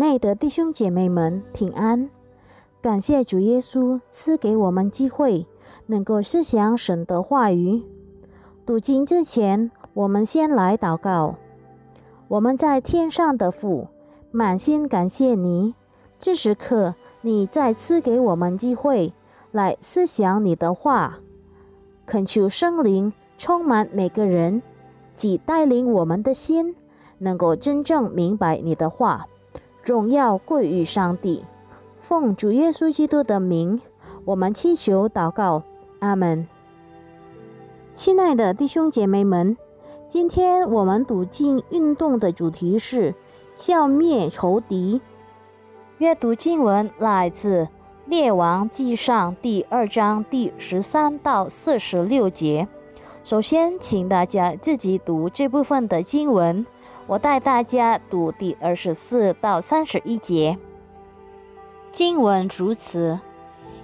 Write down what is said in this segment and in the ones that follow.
内的弟兄姐妹们平安，感谢主耶稣赐给我们机会，能够思想神的话语。读经之前，我们先来祷告。我们在天上的父，满心感谢你，这时刻你再次给我们机会来思想你的话，恳求圣灵充满每个人，即带领我们的心，能够真正明白你的话。荣耀归于上帝，奉主耶稣基督的名，我们祈求祷告，阿门。亲爱的弟兄姐妹们，今天我们读经运动的主题是消灭仇敌。阅读经文来自《列王纪上》第二章第十三到四十六节。首先，请大家自己读这部分的经文。我带大家读第二十四到三十一节。经文如此：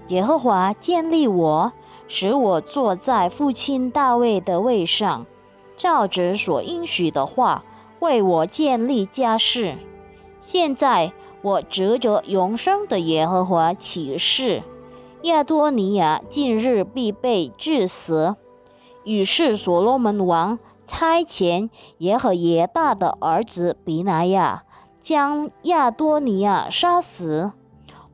耶和华建立我，使我坐在父亲大卫的位上，照着所应许的话，为我建立家室。现在我指着永生的耶和华起誓：亚多尼亚近日必被致死。于是所罗门王。差遣耶和耶大的儿子比拿亚将亚多尼亚杀死。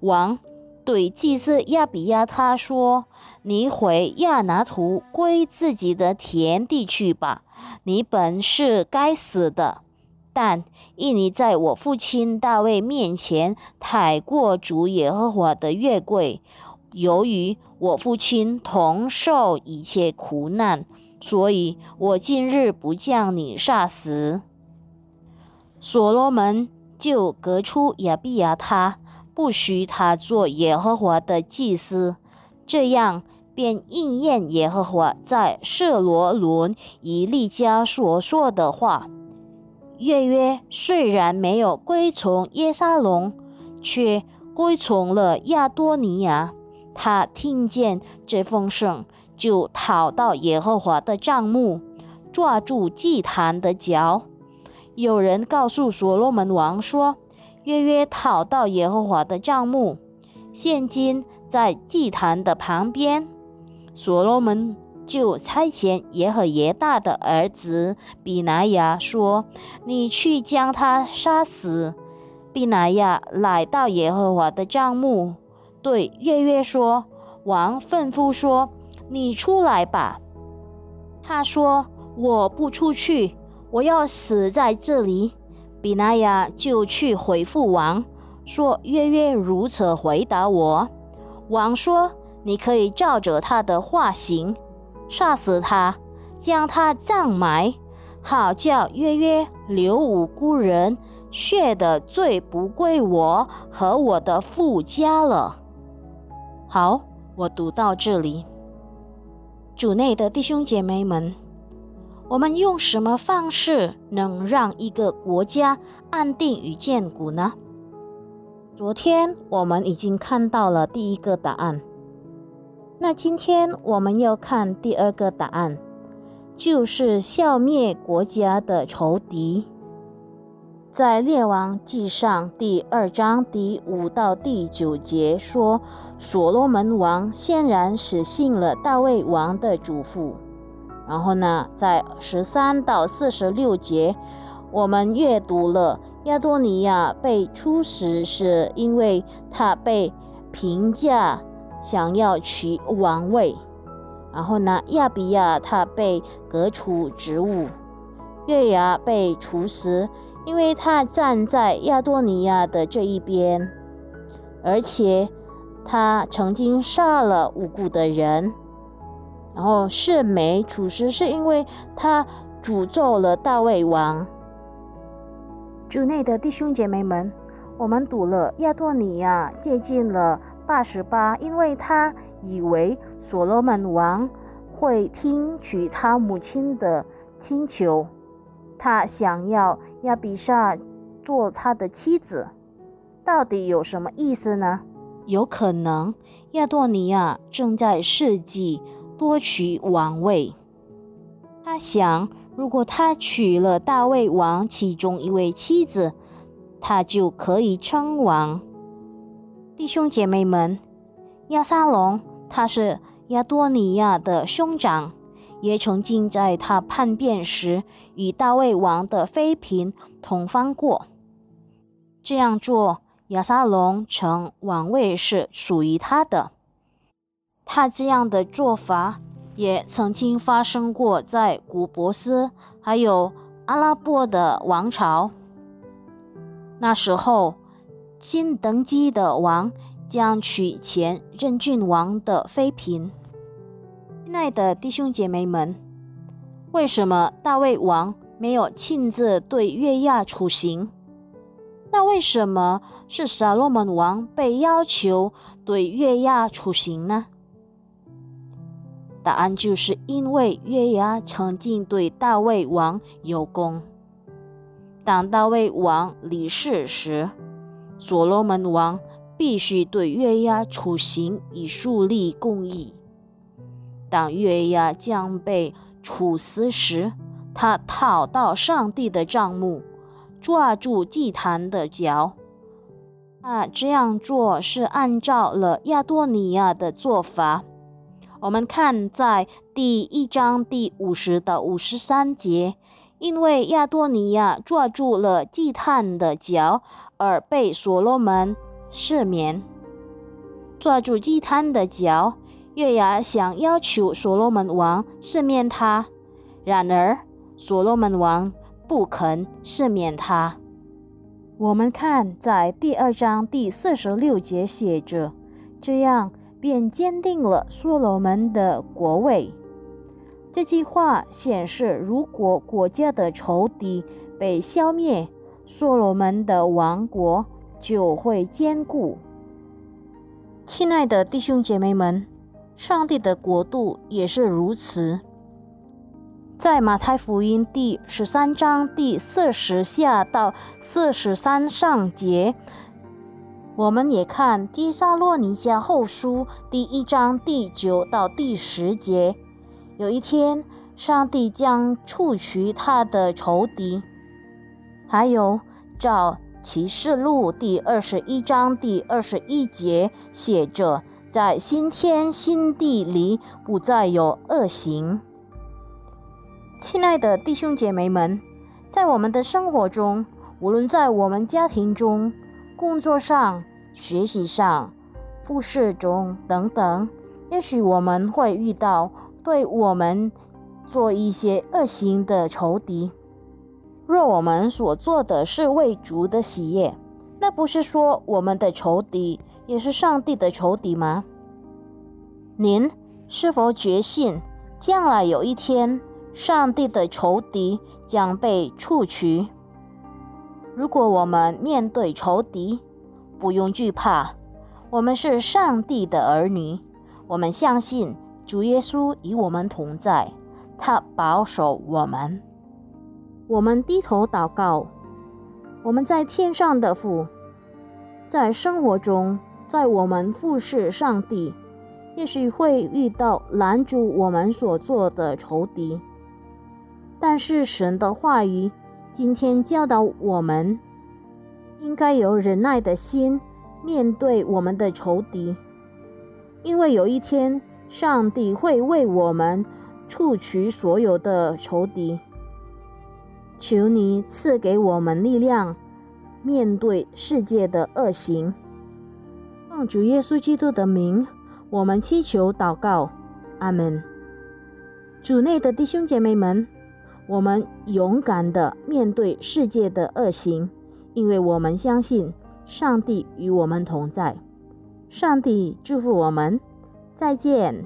王对祭司亚比亚他说：“你回亚拿图归自己的田地去吧。你本是该死的，但因你在我父亲大卫面前抬过主耶和华的月桂，由于我父亲同受一切苦难。”所以我今日不将你杀死。所罗门就革出亚比亚他，不许他做耶和华的祭司，这样便应验耶和华在舍罗伦以利家所说的话。约约虽然没有归从耶沙龙，却归从了亚多尼亚。他听见这风声。就逃到耶和华的帐幕，抓住祭坛的脚。有人告诉所罗门王说：“约约逃到耶和华的帐幕，现今在祭坛的旁边。”所罗门就差遣耶和耶大的儿子比拿雅说：“你去将他杀死。”比拿雅来到耶和华的帐幕，对约约说：“王吩咐说。”你出来吧，他说：“我不出去，我要死在这里。”比那亚就去回复王，说：“月月如此回答我。”王说：“你可以照着他的话行，杀死他，将他葬埋，好叫月月留无辜人血的罪不归我和我的父家了。”好，我读到这里。主内的弟兄姐妹们，我们用什么方式能让一个国家安定与坚固呢？昨天我们已经看到了第一个答案，那今天我们要看第二个答案，就是消灭国家的仇敌。在列王记上第二章第五到第九节说。所罗门王显然是信了大卫王的嘱咐。然后呢，在十三到四十六节，我们阅读了亚多尼亚被处死是因为他被评价想要取王位。然后呢，亚比亚他被革除职务，月牙被处死，因为他站在亚多尼亚的这一边，而且。他曾经杀了无辜的人，然后是没处死，是因为他诅咒了大卫王。主内的弟兄姐妹们，我们读了亚多尼亚接近了八十八，因为他以为所罗门王会听取他母亲的请求，他想要亚比萨做他的妻子，到底有什么意思呢？有可能亚多尼亚正在设计夺取王位。他想，如果他娶了大卫王其中一位妻子，他就可以称王。弟兄姐妹们，亚撒龙他是亚多尼亚的兄长，也曾经在他叛变时与大卫王的妃嫔同房过。这样做，亚撒龙称王位是属于他的。他这样的做法也曾经发生过在古波斯，还有阿拉伯的王朝。那时候，新登基的王将娶前任郡王的妃嫔。亲爱的弟兄姐妹们，为什么大卫王没有亲自对约亚处刑？那为什么是撒罗门王被要求对月牙处刑呢？答案就是因为月牙曾经对大卫王有功。当大卫王离世时，所罗门王必须对月牙处刑以树立公义。当月牙将被处死时，他逃到上帝的帐幕，抓住祭坛的脚。那这样做是按照了亚多尼亚的做法。我们看在第一章第五十到五十三节，因为亚多尼亚抓住了祭坛的脚，而被所罗门赦免。抓住祭坛的脚，月牙想要求所罗门王赦免他，然而所罗门王不肯赦免他。我们看在第二章第四十六节写着这样。便坚定了所罗门的国位。这句话显示，如果国家的仇敌被消灭，所罗门的王国就会坚固。亲爱的弟兄姐妹们，上帝的国度也是如此。在马太福音第十三章第四十下到四十三上节。我们也看《提撒洛尼迦后书》第一章第九到第十节。有一天，上帝将除去他的仇敌。还有，照启示录第二十一章第二十一节写着：“在新天新地里不再有恶行。”亲爱的弟兄姐妹们，在我们的生活中，无论在我们家庭中，工作上、学习上、复试中等等，也许我们会遇到对我们做一些恶行的仇敌。若我们所做的是为主的喜悦，那不是说我们的仇敌也是上帝的仇敌吗？您是否决心，将来有一天，上帝的仇敌将被除去？如果我们面对仇敌，不用惧怕，我们是上帝的儿女，我们相信主耶稣与我们同在，他保守我们。我们低头祷告，我们在天上的父，在生活中，在我们服侍上帝，也许会遇到拦阻我们所做的仇敌，但是神的话语。今天教导我们，应该有忍耐的心面对我们的仇敌，因为有一天上帝会为我们除去所有的仇敌。求你赐给我们力量，面对世界的恶行。奉主耶稣基督的名，我们祈求祷告，阿门。主内的弟兄姐妹们。我们勇敢地面对世界的恶行，因为我们相信上帝与我们同在。上帝祝福我们，再见。